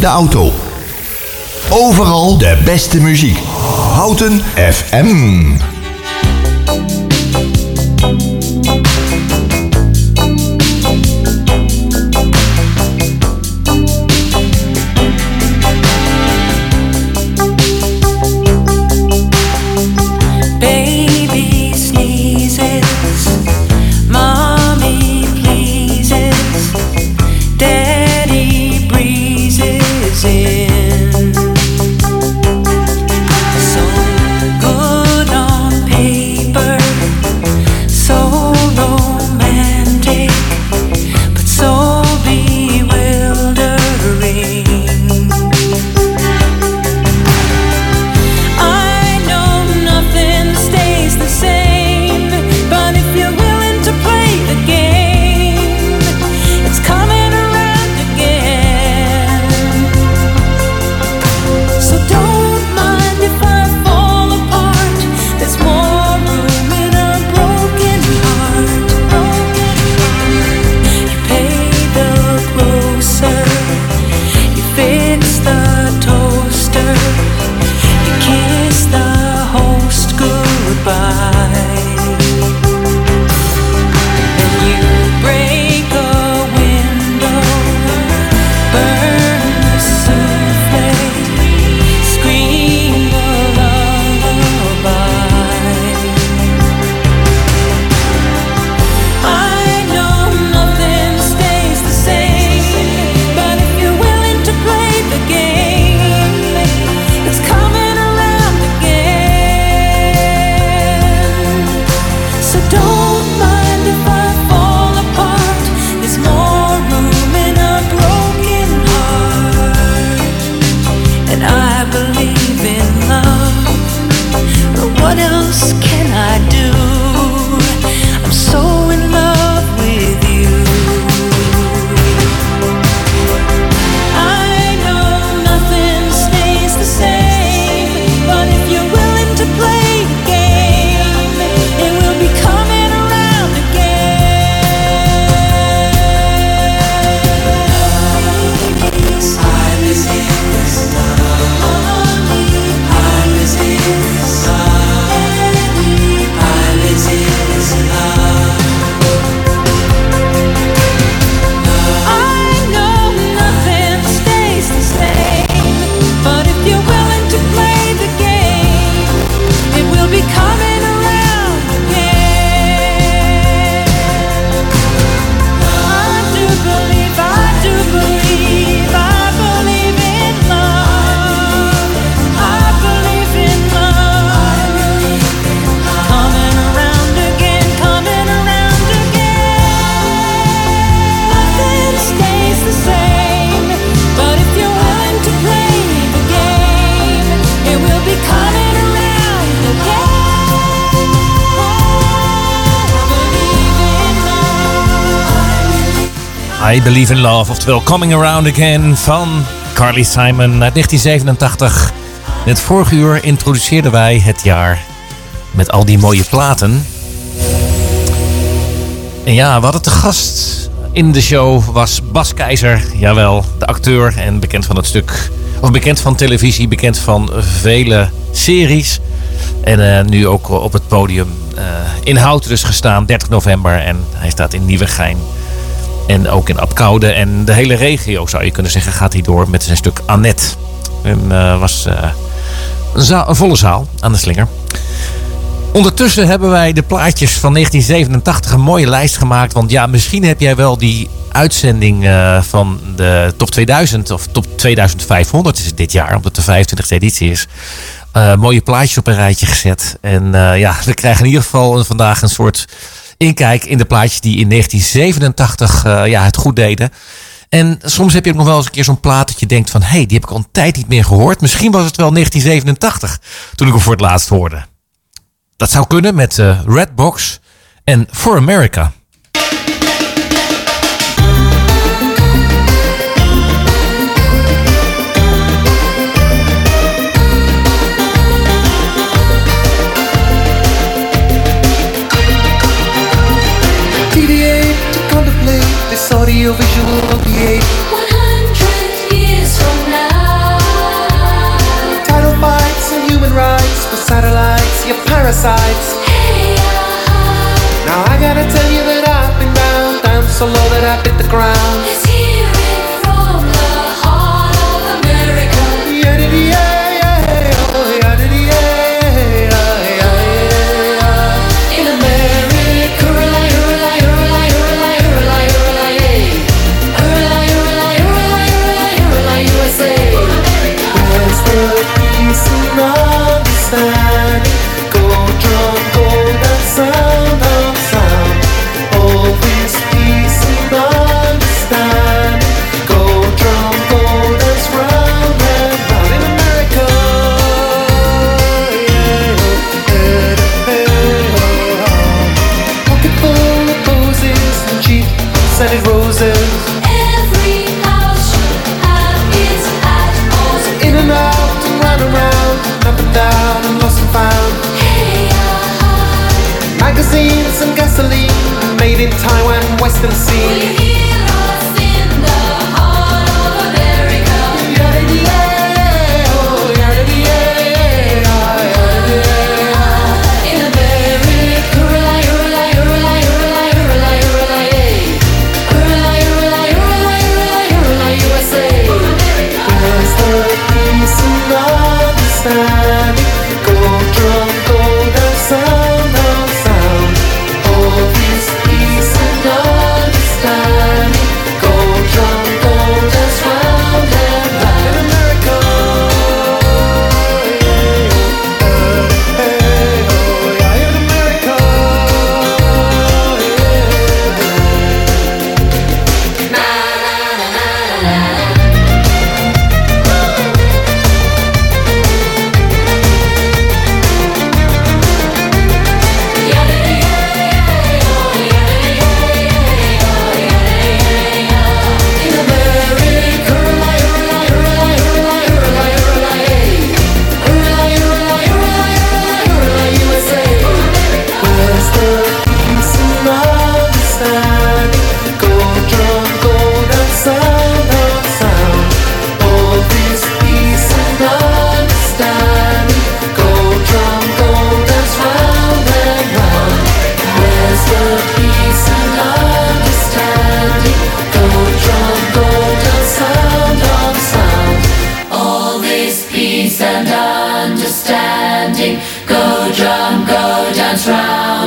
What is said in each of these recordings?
de auto. Overal de beste muziek. Houten FM. I Believe in Love, oftewel Coming Around Again van Carly Simon uit 1987. In het vorige uur introduceerden wij het jaar met al die mooie platen. En ja, we hadden te gast in de show was Bas Keizer, jawel, de acteur en bekend van het stuk, of bekend van televisie, bekend van vele series. En uh, nu ook op het podium uh, in Houten dus gestaan, 30 november. En hij staat in Nieuwegein. En ook in Apkoude en de hele regio zou je kunnen zeggen gaat hij door met zijn stuk Annette. En uh, was een, zaal, volle zaal aan de slinger. Ondertussen hebben wij de plaatjes van 1987 een mooie lijst gemaakt. Want ja, misschien heb jij wel die uitzending uh, van de top 2000 of top 2500 is het dit jaar, omdat de 25e editie is. Mooie plaatjes op een rijtje gezet. En ja, we krijgen in ieder geval vandaag een soort inkijk in de plaatjes die in 1987 uh, ja, het goed deden. En soms heb je ook nog wel eens een keer zo'n plaat dat je denkt van... hé, hey, die heb ik al een tijd niet meer gehoord. Misschien was het wel 1987 toen ik hem voor het laatst hoorde. Dat zou kunnen met uh, Redbox en For America. Audiovisual opiate. 100 years from now. Title fights and human rights for satellites, your parasites. Hey, uh, Now I gotta tell you that I've been down, down so low that I hit the ground. Magazines and gasoline, made in Taiwan, Western will Go drum, go dance round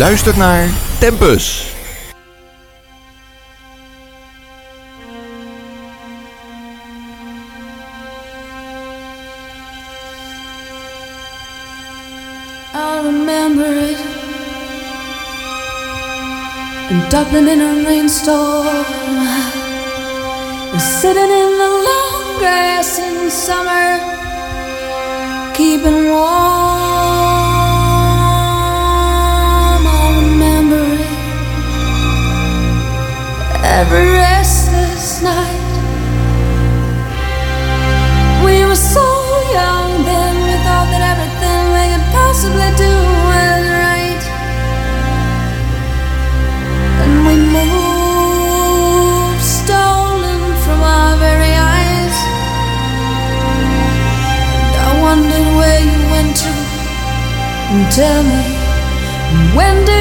luistert naar Tempus. I remember it. In Dublin in a rainstorm. Sitting in the long grass in summer. Keeping warm. every restless night. We were so young then, we thought that everything we could possibly do was right. And we moved, stolen from our very eyes. And I wondered where you went to. And tell me, when did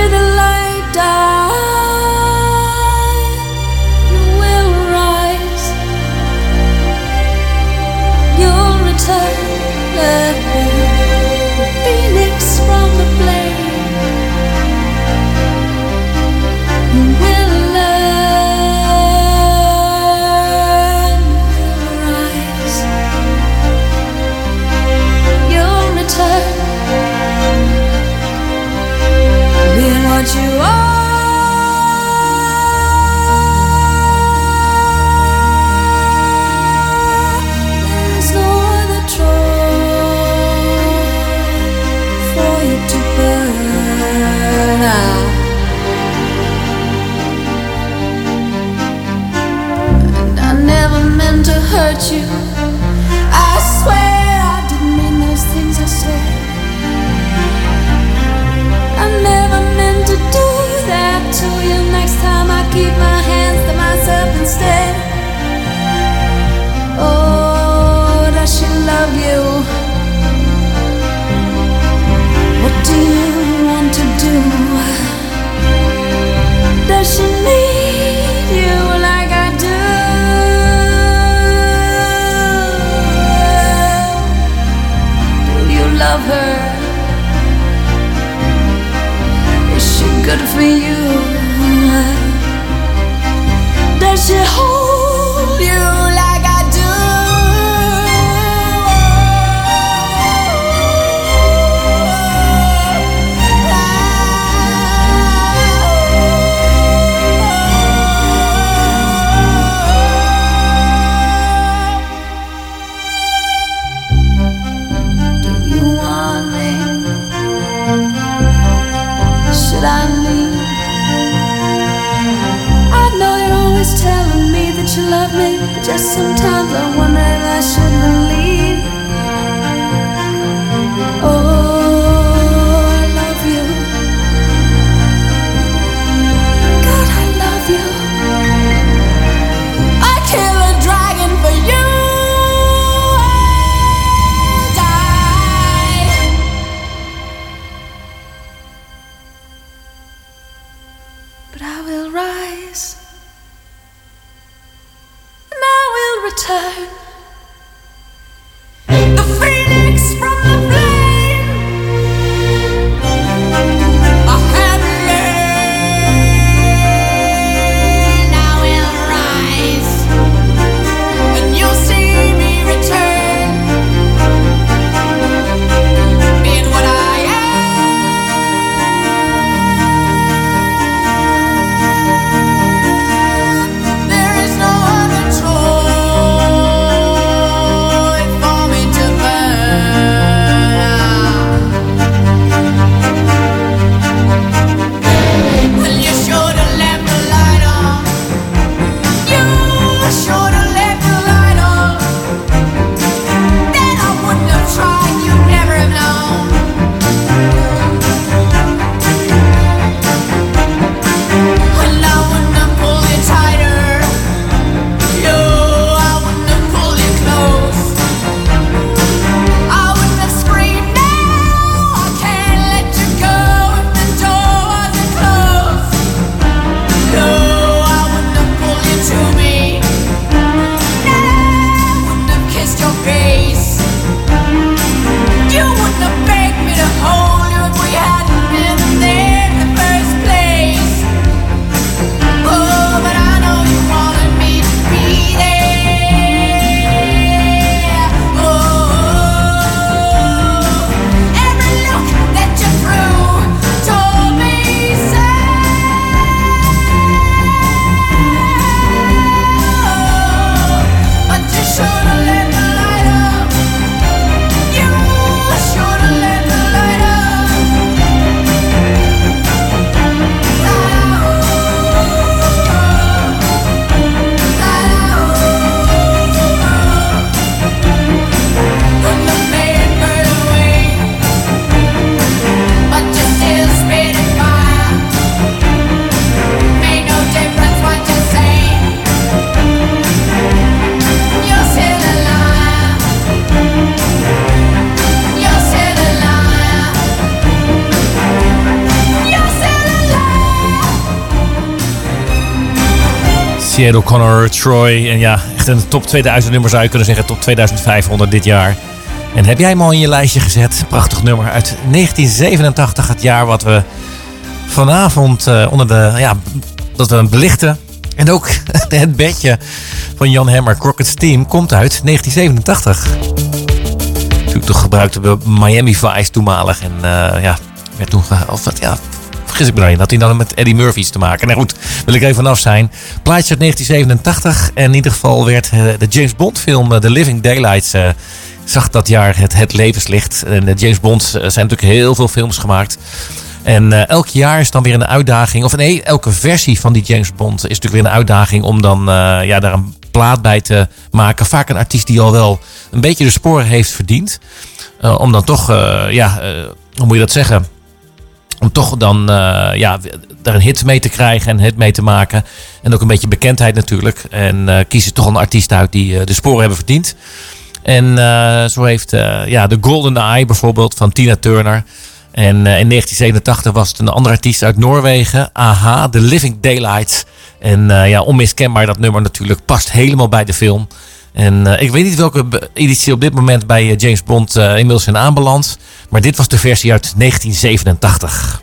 that I need. I know you're always telling me that you love me, but just sometimes I wonder if I should believe. O'Connor, Troy. En ja, echt een top 2000 nummer zou je kunnen zeggen. Top 2500 dit jaar. En heb jij hem al in je lijstje gezet? Prachtig nummer uit 1987. Het jaar wat we vanavond eh, onder de... Ja, dat we belichten. En ook het bedje van Jan Hammer, Crockett's Team, komt uit 1987. Natuurlijk toch gebruikte we Miami Vice toenmalig. En eh, ja, werd toen... Of ja, vergis ik. Had hij dan met Eddie Murphy iets te maken? Nou goed, wil ik even vanaf zijn. Plaatje uit 1987. En in ieder geval werd eh, de James Bond film eh, The Living Daylights... eh, zag dat jaar het, het levenslicht. En de James Bond zijn natuurlijk heel veel films gemaakt. En eh, elk jaar is dan weer een uitdaging. Of nee, elke versie van die James Bond is natuurlijk weer een uitdaging om dan ja, daar een plaat bij te maken. Vaak een artiest die al wel een beetje de sporen heeft verdiend. Om dan toch, ja, hoe moet je dat zeggen? Om toch dan eh, ja, daar een hit mee te krijgen en een hit mee te maken. En ook een beetje bekendheid natuurlijk. En eh, kiezen toch een artiest uit die eh, de sporen hebben verdiend. En zo heeft ja, de Golden Eye bijvoorbeeld van Tina Turner. En in 1987 was het een andere artiest uit Noorwegen. AHA, The Living Daylights. En ja, onmiskenbaar dat nummer natuurlijk past helemaal bij de film. En eh, ik weet niet welke editie op dit moment bij eh, James Bond eh, inmiddels zijn aanbeland. Maar dit was de versie uit 1987.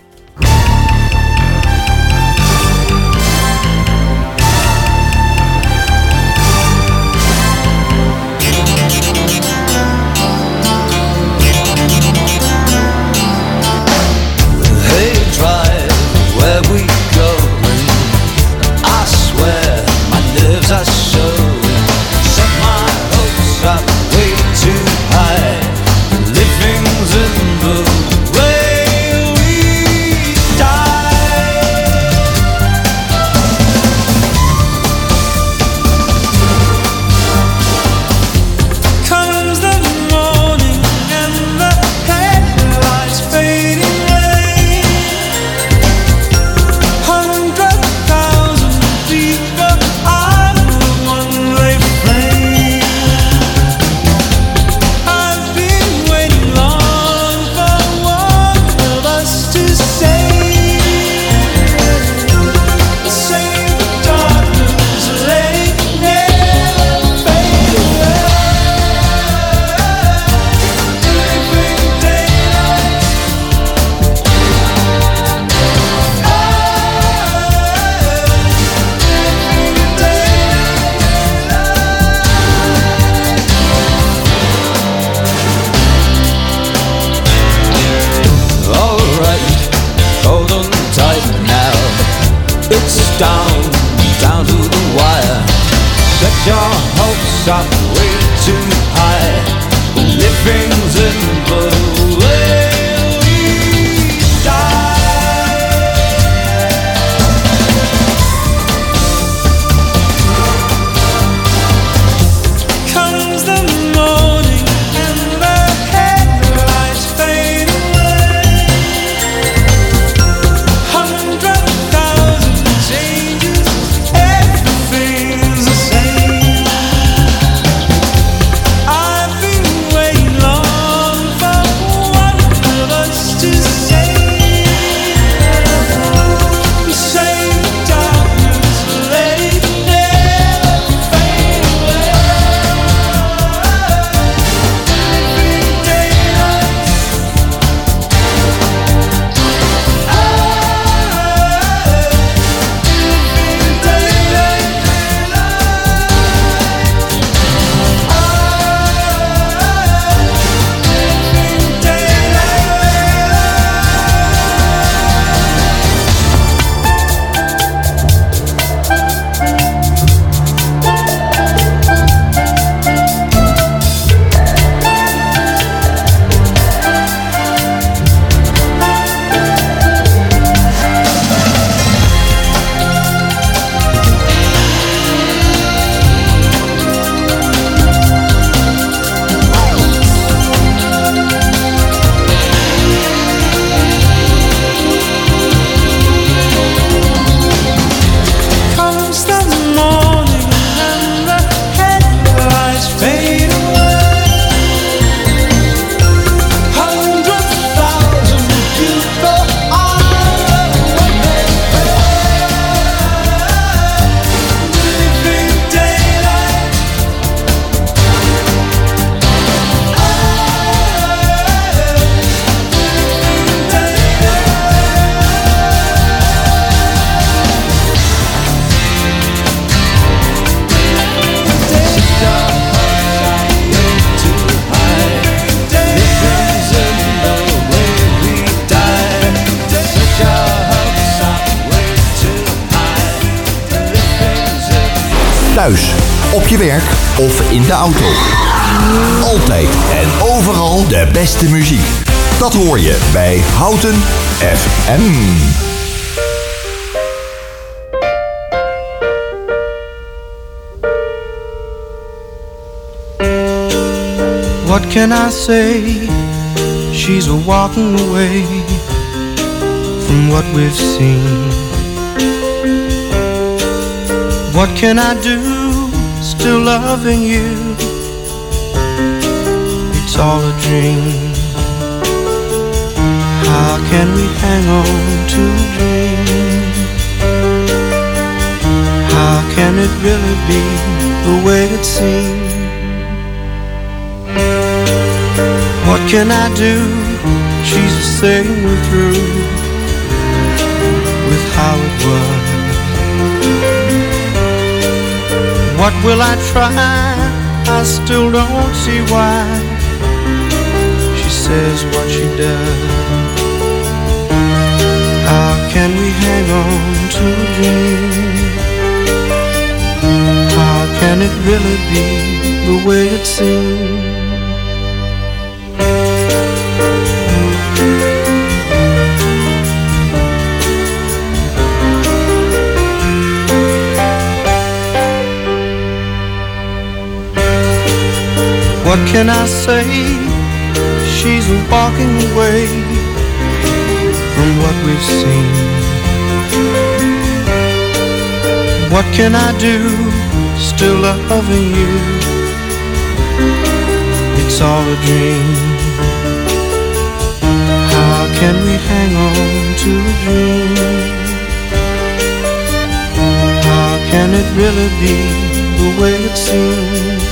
Bij Houten FM. What can I say? She's walking away from what we've seen. What can I do? Still loving you. It's all a dream. How can we hang on to a dream? How can it really be the way it seems? What can I do? She's saying we're through with how it was. What will I try? I still don't see why. She says what she does. Can we hang on to a dream? How can it really be the way it seems? What can I say? She's walking away from what we've seen. What can I do? Still loving you. It's all a dream. How can we hang on to a dream? How can it really be the way it seems?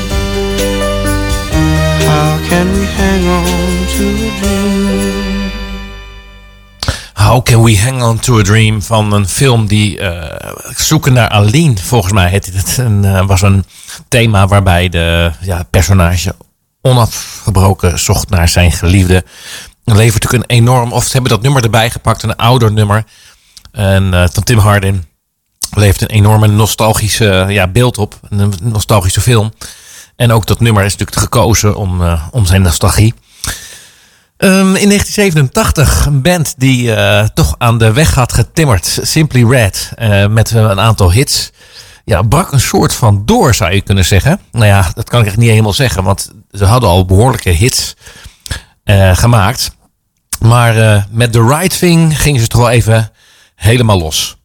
How can we hang on to a dream? How Can We Hang On To A Dream van een film die eh, Zoeken naar Aline, volgens mij het. En eh, was een thema waarbij de ja, personage onafgebroken zocht naar zijn geliefde. Het levert natuurlijk een enorm, of ze hebben dat nummer erbij gepakt, een ouder nummer. En eh, van Tim Hardin levert een enorme nostalgische ja, beeld op, een nostalgische film. En ook dat nummer is natuurlijk gekozen om, om zijn nostalgie. Ehm, in 1987 een band die eh, toch aan de weg had getimmerd. Simply Red. eh, met een aantal hits. Ja, brak een soort van door zou je kunnen zeggen. Nou ja, dat kan ik echt niet helemaal zeggen. Want ze hadden al behoorlijke hits eh, gemaakt. Maar eh, met The Right Thing gingen ze toch wel even helemaal los.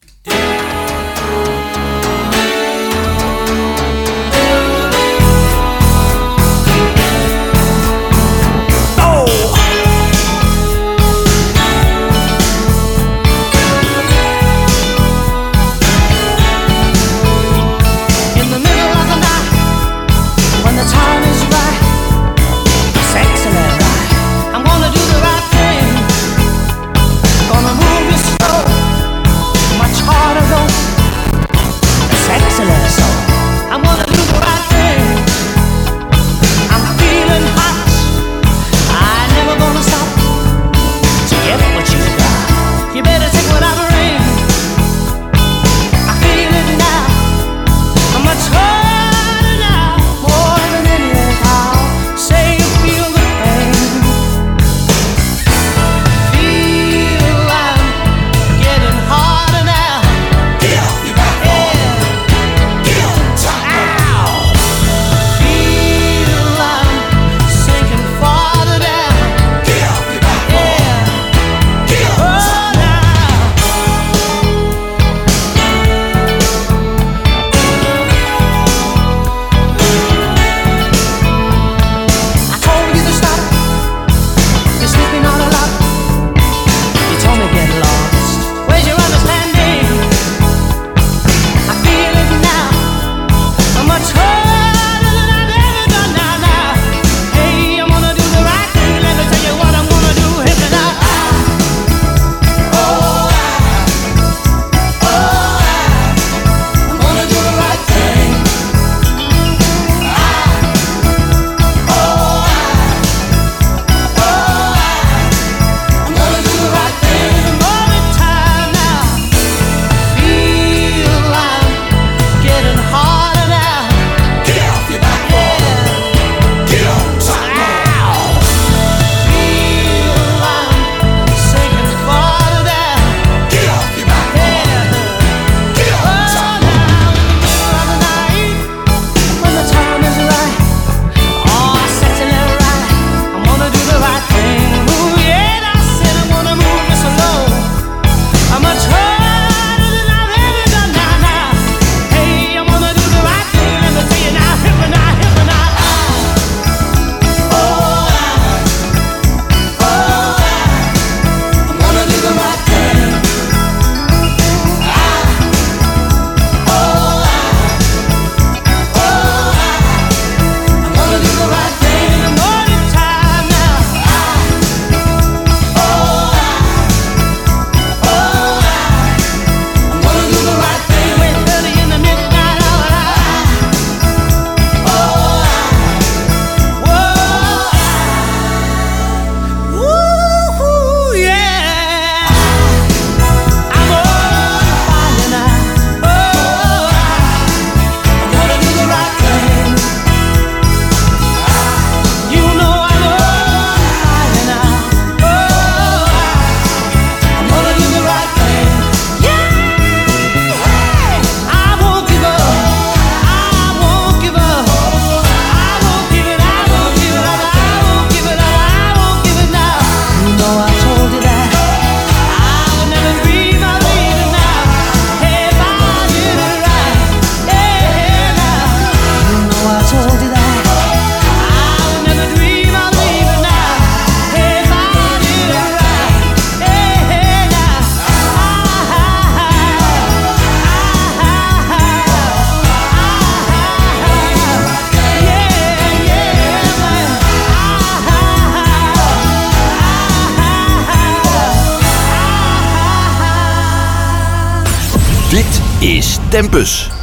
Dit is Tempus.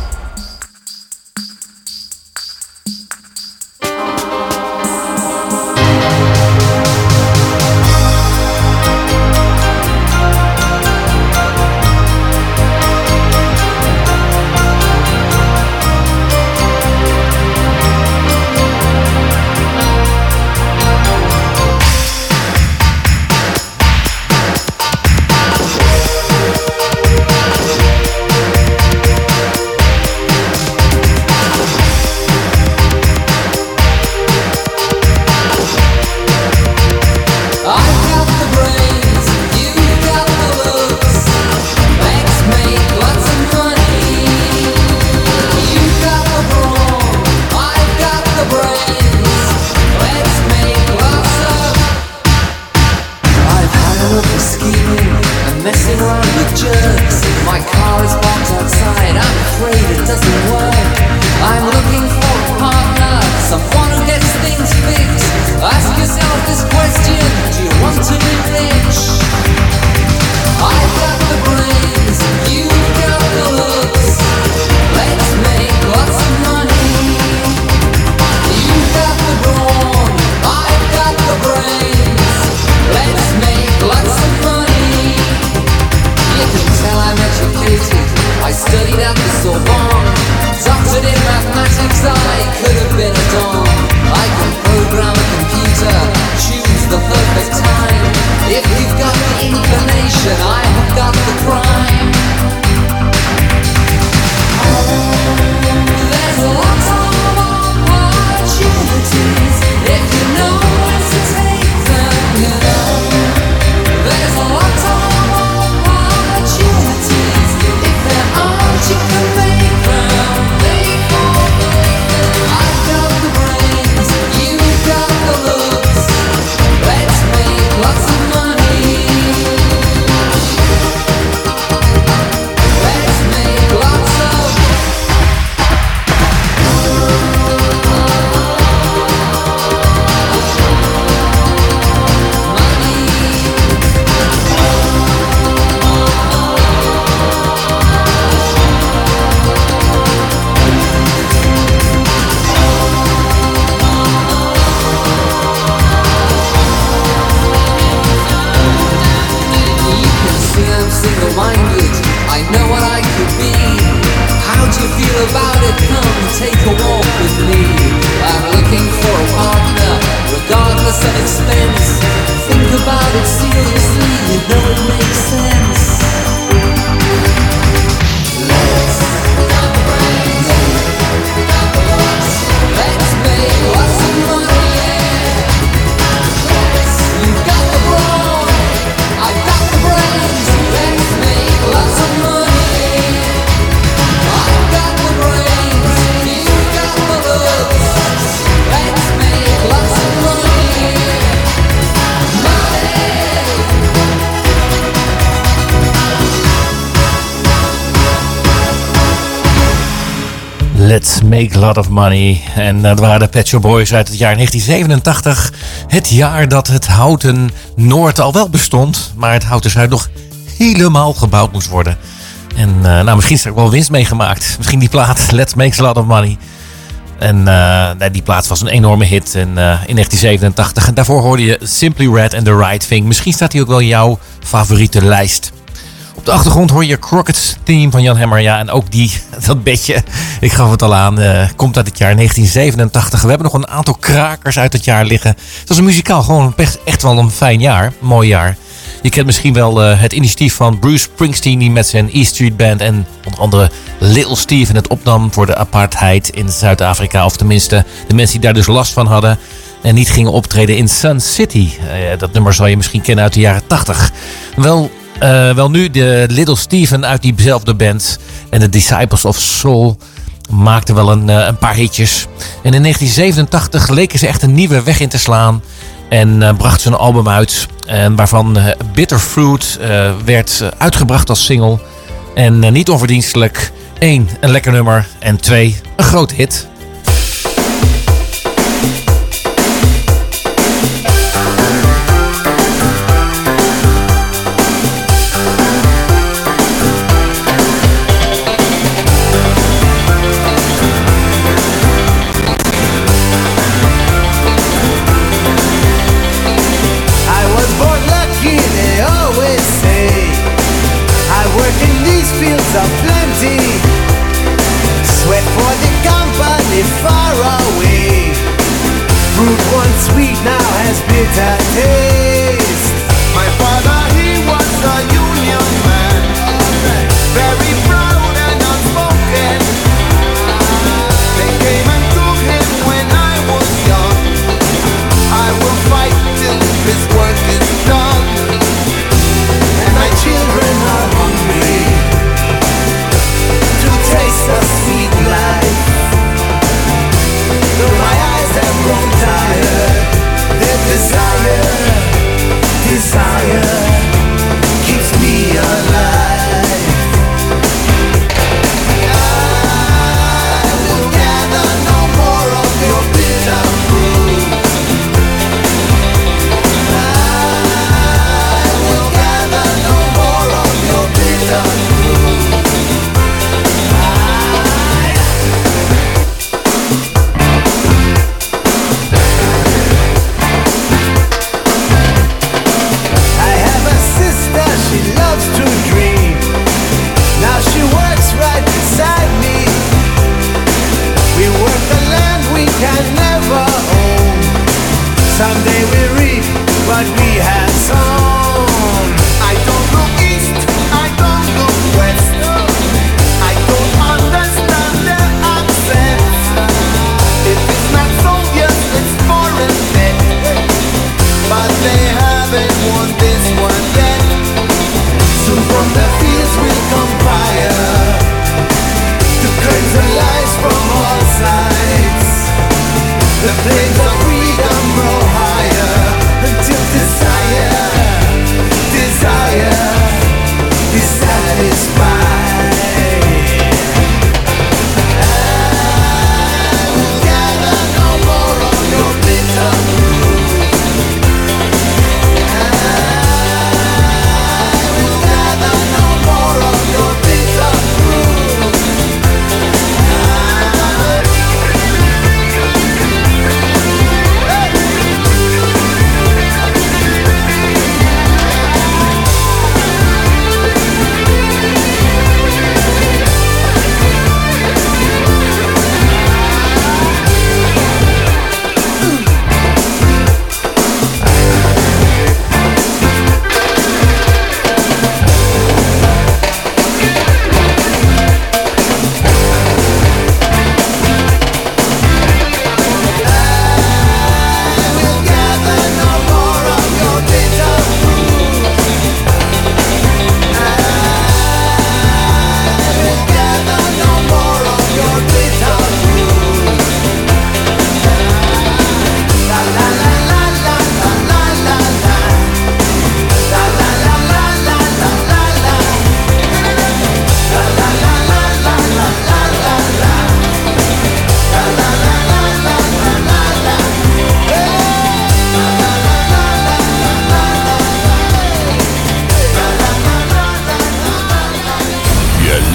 Inclination, I have got the crime. Let's make a lot of money. En dat waren de Pet Shop Boys uit het jaar 1987. Het jaar dat het Houten Noord al wel bestond. Maar het Houten Zuid nog helemaal gebouwd moest worden. En eh, nou, misschien is er ook wel winst meegemaakt. Misschien die plaat Let's make a lot of money. En eh, nou, die plaat was een enorme hit in, eh, in 1987. En daarvoor hoorde je Simply Red and The Right Thing. Misschien staat hij ook wel in jouw favoriete lijst. De achtergrond hoor je Crockett's Theme van Jan Hemmer. Ja, en ook die, dat bedje, ik gaf het al aan, eh, komt uit het jaar 1987. We hebben nog een aantal krakers uit het jaar liggen. Het was een muzikaal gewoon echt, wel een fijn jaar. Mooi jaar. Je kent misschien wel eh, het initiatief van Bruce Springsteen... die met zijn E Street Band en onder andere Little Steven het opnam... voor de apartheid in Zuid-Afrika. Of tenminste, de mensen die daar dus last van hadden... en niet gingen optreden in Sun City. Eh, dat nummer zal je misschien kennen uit de jaren 80. Wel, eh, wel nu, de Little Steven uit diezelfde band... en de Disciples of Soul maakten wel een, eh, een paar hitjes. En in 1987 leken ze echt een nieuwe weg in te slaan... En eh, bracht ze een album uit. En waarvan Bitter Fruit werd uitgebracht als single. En niet onverdienstelijk. één, een lekker nummer. En twee, een groot hit. fields are plenty. Sweat for the company far away. Fruit once sweet now has bitter taste. desire, the desire.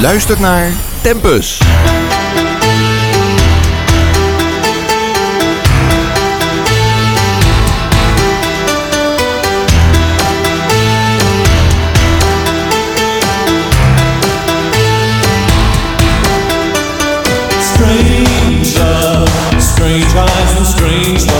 luistert naar Tempus. Stranger, strange eyes and strange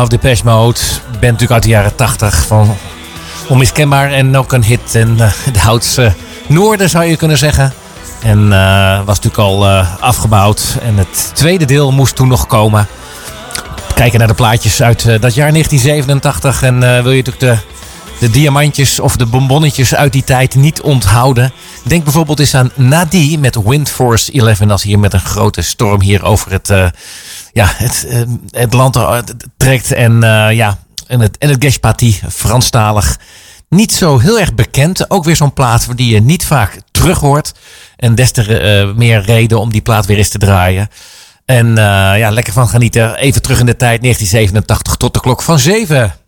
Love, Depeche Mode. Band natuurlijk uit de jaren 80 van onmiskenbaar en ook een hit in eh, het Houtse noorden zou je kunnen zeggen. En eh, was natuurlijk al eh, afgebouwd en het tweede deel moest toen nog komen. Kijken naar de plaatjes uit dat jaar 1987 en wil je natuurlijk de, de diamantjes of de bonbonnetjes uit die tijd niet onthouden. Denk bijvoorbeeld eens aan Nadie met Wind Force 11 als hier met een grote storm hier over het, eh, ja, het, eh, land eh, trekt. En ja, en het, en het Geshpati, Franstalig. Niet zo heel erg bekend. Ook weer zo'n plaat die je niet vaak terug hoort. En des te meer reden om die plaat weer eens te draaien. En ja, lekker van genieten. Even terug in de tijd, 1987 tot de klok van 7.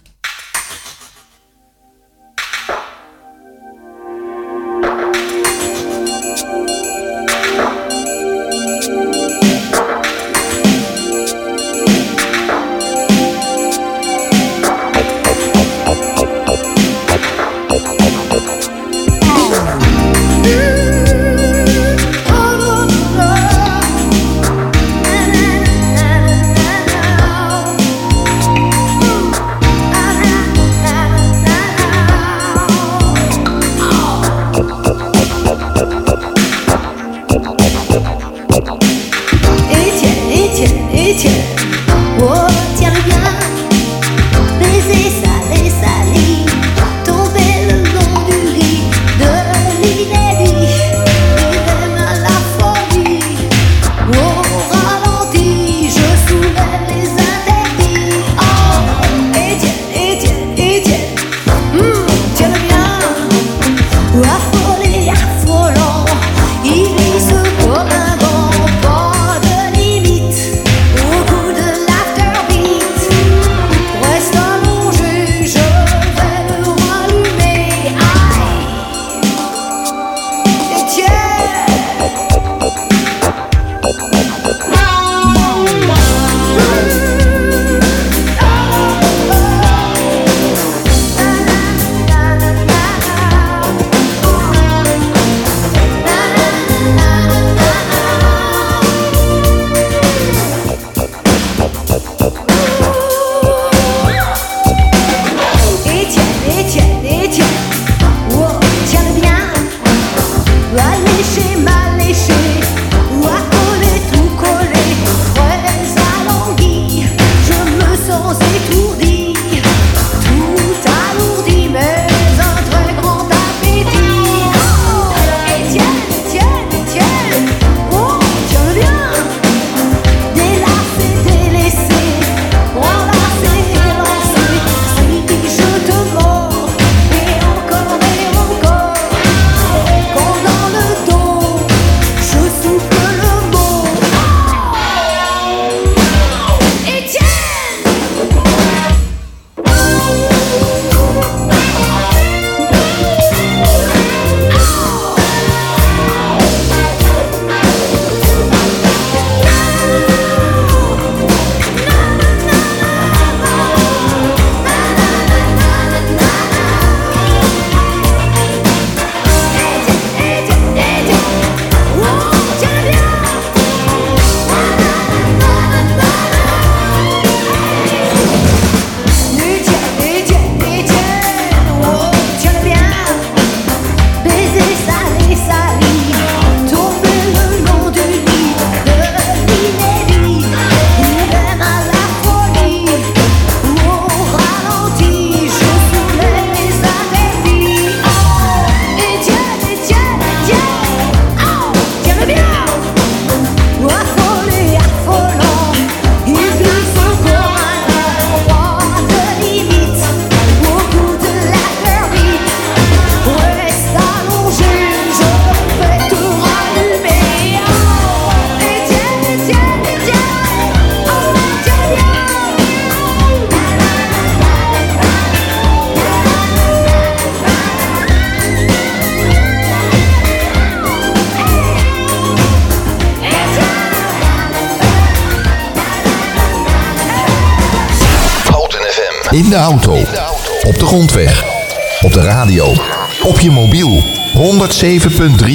Op de radio. Op je mobiel. 107.3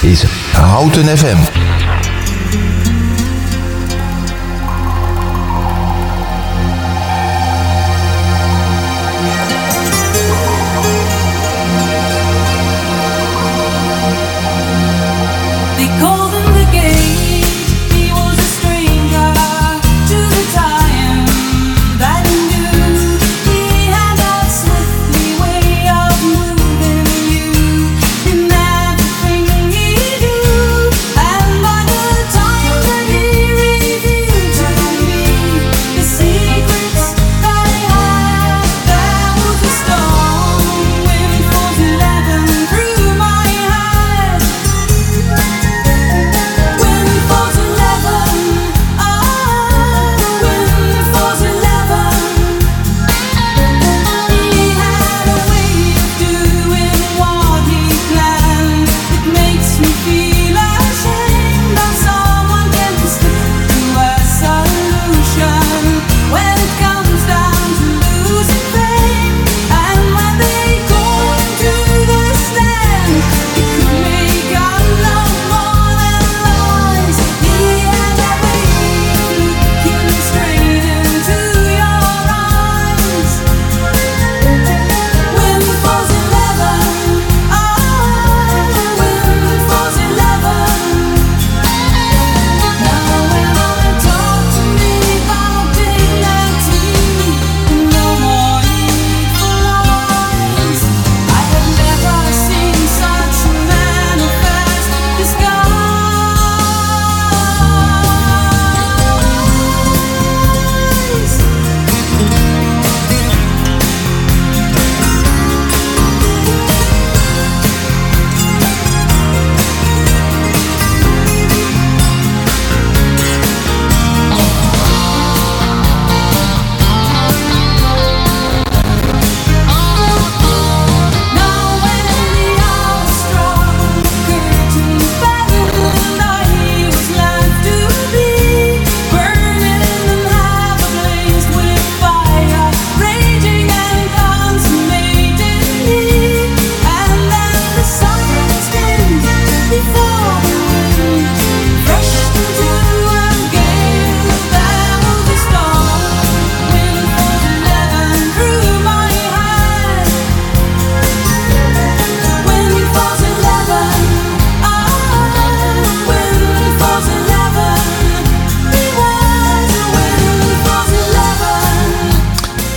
is Houten FM.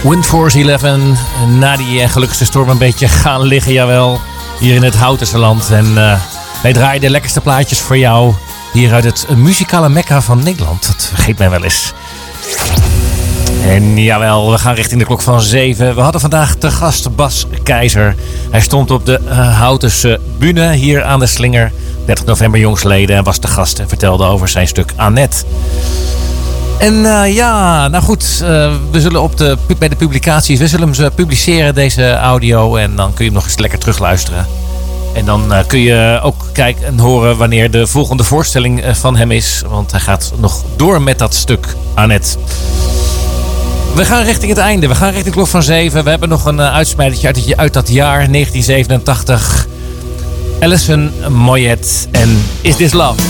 Windforce 11, na die eh, gelukkigste storm een beetje gaan liggen, jawel. Hier in het Houtense land. En eh, wij draaien de lekkerste plaatjes voor jou. Hier uit het muzikale mekka van Nederland. Dat vergeet mij wel eens. En jawel, we gaan richting de klok van 7. We hadden vandaag te gast Bas Keizer. Hij stond op de eh, Houtense bühne hier aan de Slinger. 30 november jongsleden en was te gast en vertelde over zijn stuk Annette. En eh, ja, nou goed, eh, we zullen op de, bij de publicaties, we zullen ze publiceren, deze audio. En dan kun je hem nog eens lekker terugluisteren. En dan eh, kun je ook kijken en horen wanneer de volgende voorstelling eh, van hem is. Want hij gaat nog door met dat stuk Annette. We gaan richting het einde. We gaan richting klok van 7. We hebben nog een uitsmijtertje uit, uit dat jaar 1987. Alison Moyet en Is This Love?